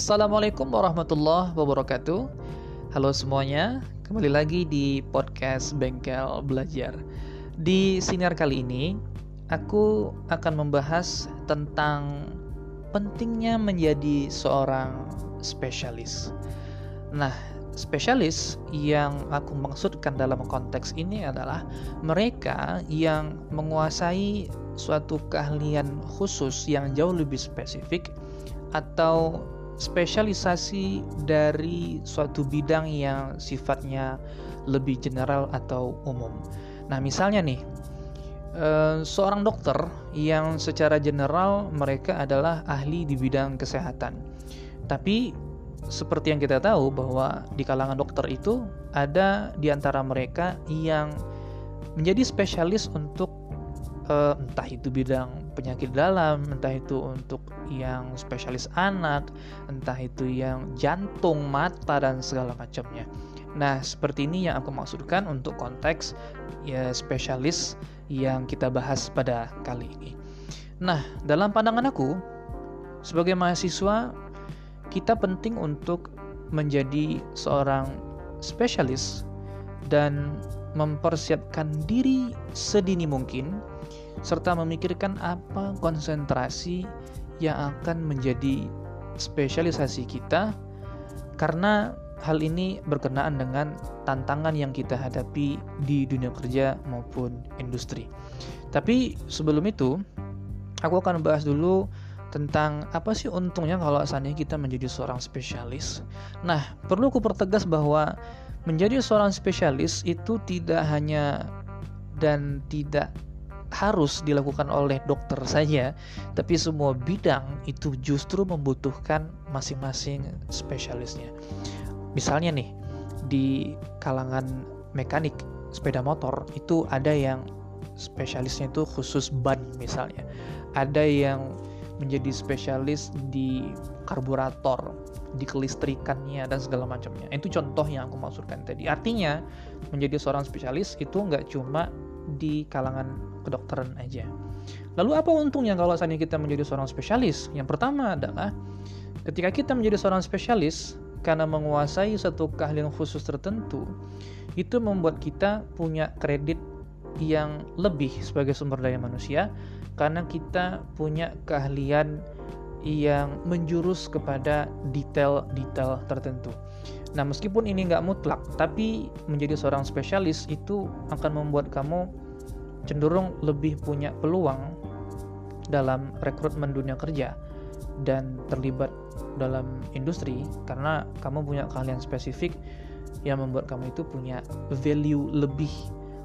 Assalamualaikum warahmatullahi wabarakatuh. Halo semuanya, kembali lagi di podcast Bengkel Belajar. Di sinar kali ini, aku akan membahas tentang pentingnya menjadi seorang spesialis. Nah, spesialis yang aku maksudkan dalam konteks ini adalah mereka yang menguasai suatu keahlian khusus yang jauh lebih spesifik atau spesialisasi dari suatu bidang yang sifatnya lebih general atau umum. Nah, misalnya nih, eh, seorang dokter yang secara general mereka adalah ahli di bidang kesehatan. Tapi seperti yang kita tahu bahwa di kalangan dokter itu ada di antara mereka yang menjadi spesialis untuk uh, entah itu bidang penyakit dalam, entah itu untuk yang spesialis anak, entah itu yang jantung, mata dan segala macamnya. Nah, seperti ini yang aku maksudkan untuk konteks ya spesialis yang kita bahas pada kali ini. Nah, dalam pandangan aku sebagai mahasiswa kita penting untuk menjadi seorang spesialis dan mempersiapkan diri sedini mungkin serta memikirkan apa konsentrasi yang akan menjadi spesialisasi kita karena hal ini berkenaan dengan tantangan yang kita hadapi di dunia kerja maupun industri. Tapi sebelum itu, aku akan bahas dulu tentang apa sih untungnya kalau asalnya kita menjadi seorang spesialis. Nah, perlu aku pertegas bahwa menjadi seorang spesialis itu tidak hanya dan tidak harus dilakukan oleh dokter saja, tapi semua bidang itu justru membutuhkan masing-masing spesialisnya. Misalnya nih, di kalangan mekanik sepeda motor itu ada yang spesialisnya itu khusus ban misalnya. Ada yang menjadi spesialis di karburator, di kelistrikannya dan segala macamnya. Itu contoh yang aku maksudkan tadi. Artinya menjadi seorang spesialis itu nggak cuma di kalangan kedokteran aja. Lalu apa untungnya kalau saat ini kita menjadi seorang spesialis? Yang pertama adalah ketika kita menjadi seorang spesialis karena menguasai satu keahlian khusus tertentu, itu membuat kita punya kredit yang lebih sebagai sumber daya manusia karena kita punya keahlian yang menjurus kepada detail-detail tertentu. Nah, meskipun ini nggak mutlak, tapi menjadi seorang spesialis itu akan membuat kamu cenderung lebih punya peluang dalam rekrutmen dunia kerja dan terlibat dalam industri karena kamu punya keahlian spesifik yang membuat kamu itu punya value lebih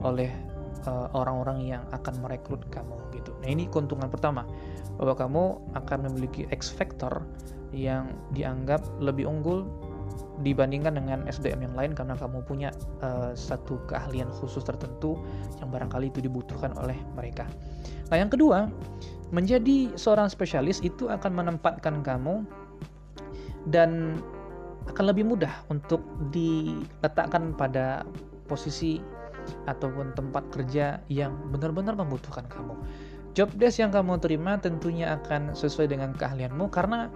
oleh eh, orang-orang uh, yang akan merekrut kamu gitu. Nah, ini keuntungan pertama bahwa kamu akan memiliki X factor yang dianggap lebih unggul dibandingkan dengan SDM yang lain karena kamu punya uh, satu keahlian khusus tertentu yang barangkali itu dibutuhkan oleh mereka. Nah, yang kedua, menjadi seorang spesialis itu akan menempatkan kamu dan akan lebih mudah untuk diletakkan pada posisi ataupun tempat kerja yang benar-benar membutuhkan kamu. Job desk yang kamu terima tentunya akan sesuai dengan keahlianmu karena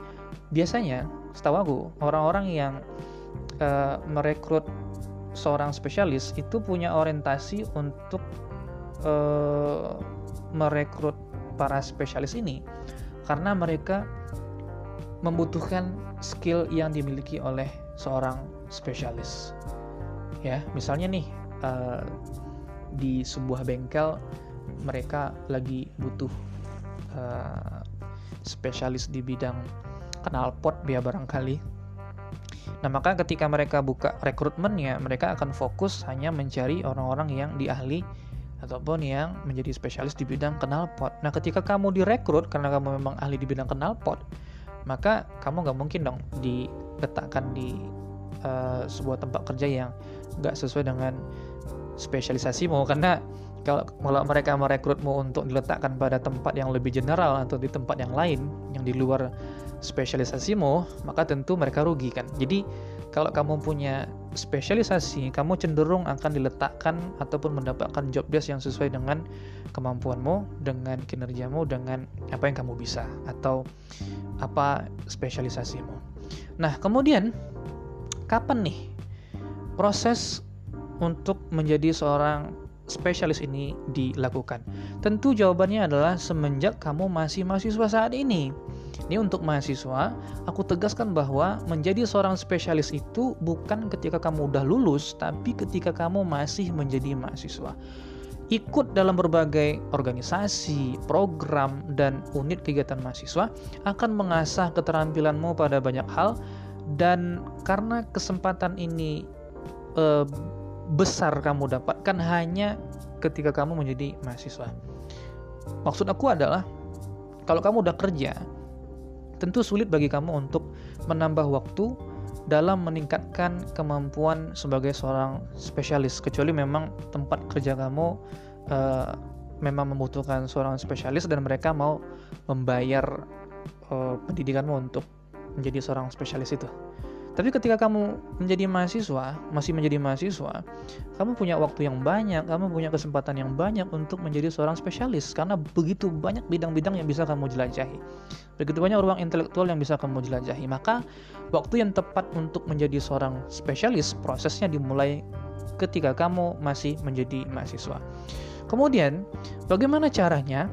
biasanya setahu aku orang-orang yang uh, merekrut seorang spesialis itu punya orientasi untuk uh, merekrut para spesialis ini karena mereka membutuhkan skill yang dimiliki oleh seorang spesialis. Ya, misalnya nih uh, di sebuah bengkel mereka lagi butuh uh, spesialis di bidang knalpot biar barangkali. Nah, maka ketika mereka buka rekrutmennya, mereka akan fokus hanya mencari orang-orang yang diahli ataupun yang menjadi spesialis di bidang knalpot. Nah, ketika kamu direkrut karena kamu memang ahli di bidang knalpot, maka kamu nggak mungkin dong diletakkan di uh, sebuah tempat kerja yang nggak sesuai dengan spesialisasimu karena kalau, kalau mereka merekrutmu untuk diletakkan pada tempat yang lebih general atau di tempat yang lain yang di luar spesialisasimu, maka tentu mereka rugi kan. Jadi kalau kamu punya spesialisasi, kamu cenderung akan diletakkan ataupun mendapatkan job desk yang sesuai dengan kemampuanmu, dengan kinerjamu, dengan apa yang kamu bisa atau apa spesialisasimu. Nah, kemudian kapan nih proses untuk menjadi seorang spesialis ini dilakukan? Tentu jawabannya adalah semenjak kamu masih mahasiswa saat ini. Ini untuk mahasiswa, aku tegaskan bahwa menjadi seorang spesialis itu bukan ketika kamu udah lulus, tapi ketika kamu masih menjadi mahasiswa. Ikut dalam berbagai organisasi, program, dan unit kegiatan mahasiswa akan mengasah keterampilanmu pada banyak hal dan karena kesempatan ini eh, besar kamu dapatkan hanya ketika kamu menjadi mahasiswa. Maksud aku adalah kalau kamu udah kerja, tentu sulit bagi kamu untuk menambah waktu dalam meningkatkan kemampuan sebagai seorang spesialis kecuali memang tempat kerja kamu uh, memang membutuhkan seorang spesialis dan mereka mau membayar uh, pendidikanmu untuk menjadi seorang spesialis itu. Tapi ketika kamu menjadi mahasiswa, masih menjadi mahasiswa, kamu punya waktu yang banyak, kamu punya kesempatan yang banyak untuk menjadi seorang spesialis karena begitu banyak bidang-bidang yang bisa kamu jelajahi. Begitu banyak ruang intelektual yang bisa kamu jelajahi. Maka waktu yang tepat untuk menjadi seorang spesialis prosesnya dimulai ketika kamu masih menjadi mahasiswa. Kemudian, bagaimana caranya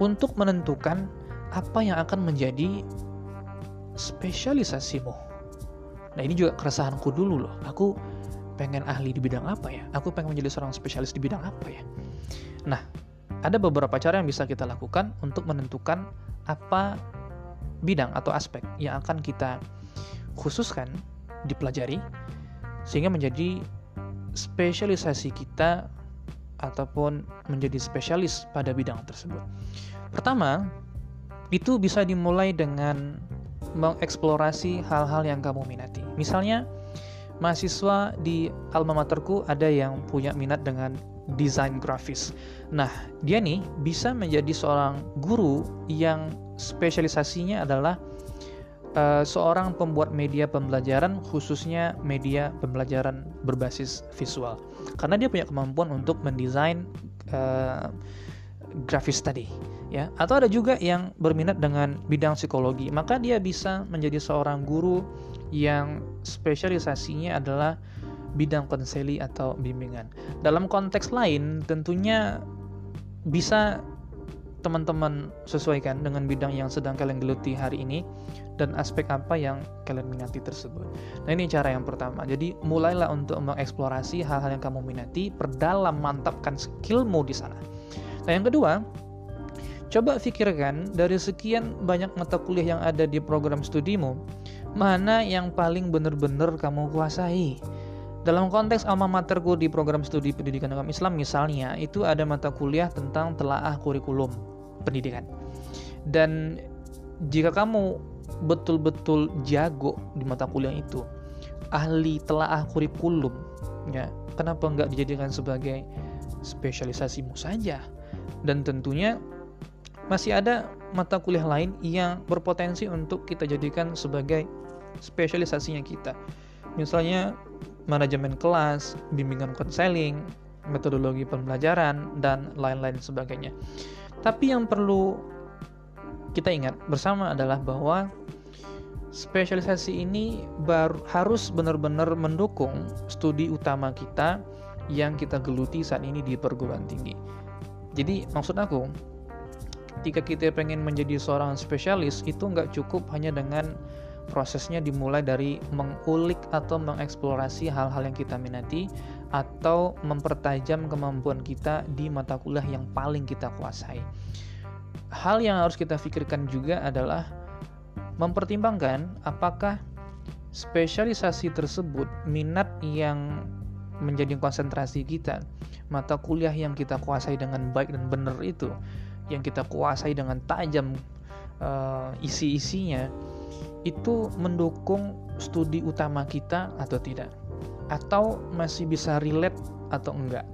untuk menentukan apa yang akan menjadi spesialisasimu. Nah ini juga keresahanku dulu loh. Aku pengen ahli di bidang apa ya? Aku pengen menjadi seorang spesialis di bidang apa ya? Nah, ada beberapa cara yang bisa kita lakukan untuk menentukan apa bidang atau aspek yang akan kita khususkan dipelajari sehingga menjadi spesialisasi kita ataupun menjadi spesialis pada bidang tersebut. Pertama, itu bisa dimulai dengan mengeksplorasi hal-hal yang kamu minati. Misalnya, mahasiswa di alma materku ada yang punya minat dengan desain grafis. Nah, dia nih bisa menjadi seorang guru yang spesialisasinya adalah uh, seorang pembuat media pembelajaran khususnya media pembelajaran berbasis visual. Karena dia punya kemampuan untuk mendesain uh, grafis tadi ya atau ada juga yang berminat dengan bidang psikologi maka dia bisa menjadi seorang guru yang spesialisasinya adalah bidang konseli atau bimbingan dalam konteks lain tentunya bisa teman-teman sesuaikan dengan bidang yang sedang kalian geluti hari ini dan aspek apa yang kalian minati tersebut. Nah ini cara yang pertama. Jadi mulailah untuk mengeksplorasi hal-hal yang kamu minati, perdalam, mantapkan skillmu di sana. Nah yang kedua, Coba pikirkan dari sekian banyak mata kuliah yang ada di program studimu, mana yang paling benar-benar kamu kuasai. Dalam konteks alma materku di program studi pendidikan agama Islam misalnya, itu ada mata kuliah tentang telaah kurikulum pendidikan. Dan jika kamu betul-betul jago di mata kuliah itu, ahli telaah kurikulum, ya, kenapa nggak dijadikan sebagai spesialisasimu saja? Dan tentunya masih ada mata kuliah lain yang berpotensi untuk kita jadikan sebagai spesialisasinya kita. Misalnya manajemen kelas, bimbingan konseling, metodologi pembelajaran, dan lain-lain sebagainya. Tapi yang perlu kita ingat bersama adalah bahwa spesialisasi ini baru, harus benar-benar mendukung studi utama kita yang kita geluti saat ini di perguruan tinggi. Jadi maksud aku, ketika kita pengen menjadi seorang spesialis itu nggak cukup hanya dengan prosesnya dimulai dari mengulik atau mengeksplorasi hal-hal yang kita minati atau mempertajam kemampuan kita di mata kuliah yang paling kita kuasai. Hal yang harus kita pikirkan juga adalah mempertimbangkan apakah spesialisasi tersebut minat yang menjadi konsentrasi kita, mata kuliah yang kita kuasai dengan baik dan benar itu yang kita kuasai dengan tajam uh, isi-isinya itu mendukung studi utama kita atau tidak? Atau masih bisa relate atau enggak?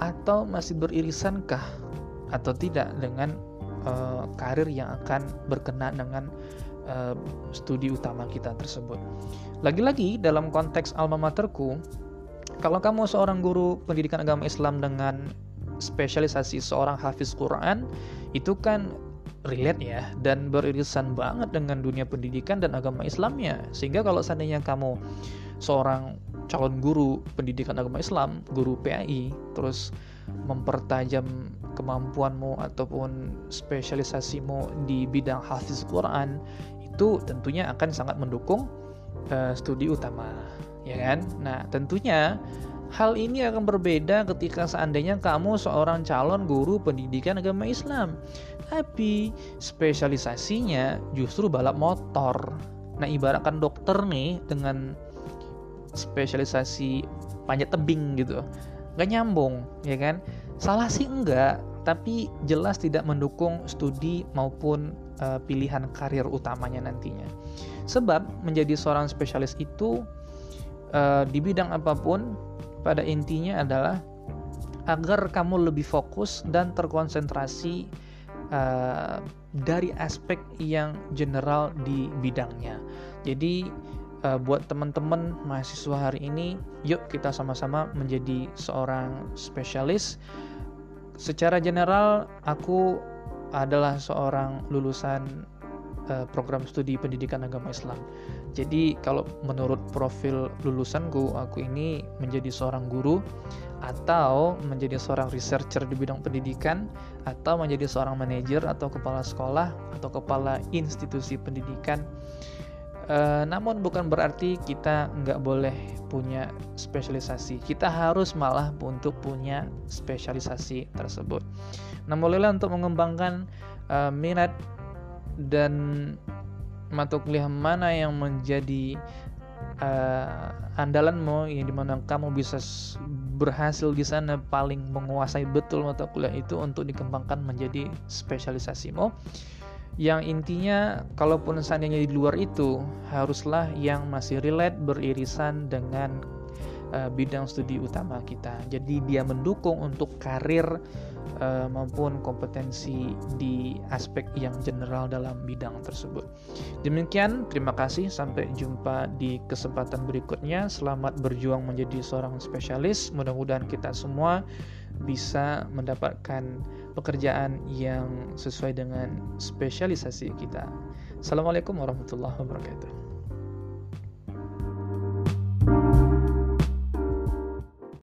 Atau masih beririsankah atau tidak dengan uh, karir yang akan berkenaan dengan uh, studi utama kita tersebut. Lagi-lagi dalam konteks alma materku, kalau kamu seorang guru pendidikan agama Islam dengan spesialisasi seorang hafiz Quran itu kan relate ya dan beririsan banget dengan dunia pendidikan dan agama Islamnya. Sehingga kalau seandainya kamu seorang calon guru pendidikan agama Islam guru PAI terus mempertajam kemampuanmu ataupun spesialisasimu di bidang hafiz Quran itu tentunya akan sangat mendukung uh, studi utama ya kan nah tentunya Hal ini akan berbeda ketika seandainya kamu seorang calon guru pendidikan agama Islam, tapi spesialisasinya justru balap motor. Nah, ibaratkan dokter nih dengan spesialisasi panjat tebing gitu, nggak nyambung, ya kan? Salah sih enggak, tapi jelas tidak mendukung studi maupun uh, pilihan karir utamanya nantinya. Sebab menjadi seorang spesialis itu uh, di bidang apa pun pada intinya adalah agar kamu lebih fokus dan terkonsentrasi uh, dari aspek yang general di bidangnya. Jadi uh, buat teman-teman mahasiswa hari ini, yuk kita sama-sama menjadi seorang spesialis. Secara general, aku adalah seorang lulusan uh, program studi pendidikan agama Islam. Jadi kalau menurut profil lulusanku, aku ini menjadi seorang guru atau menjadi seorang researcher di bidang pendidikan atau menjadi seorang manajer atau kepala sekolah atau kepala institusi pendidikan. E, namun bukan berarti kita nggak boleh punya spesialisasi. Kita harus malah untuk punya spesialisasi tersebut. Nah, mulailah untuk mengembangkan e, minat dan mata kuliah mana yang menjadi uh, andalanmu yang di mana kamu bisa berhasil di sana paling menguasai betul mata kuliah itu untuk dikembangkan menjadi spesialisasimu? Yang intinya kalaupun seandainya di luar itu haruslah yang masih relate beririsan dengan uh, bidang studi utama kita. Jadi dia mendukung untuk karir uh, maupun kompetensi di aspek yang general dalam bidang tersebut. Demikian, terima kasih. Sampai jumpa di kesempatan berikutnya. Selamat berjuang menjadi seorang spesialis. Mudah-mudahan kita semua bisa mendapatkan pekerjaan yang sesuai dengan spesialisasi kita. Assalamualaikum warahmatullahi wabarakatuh.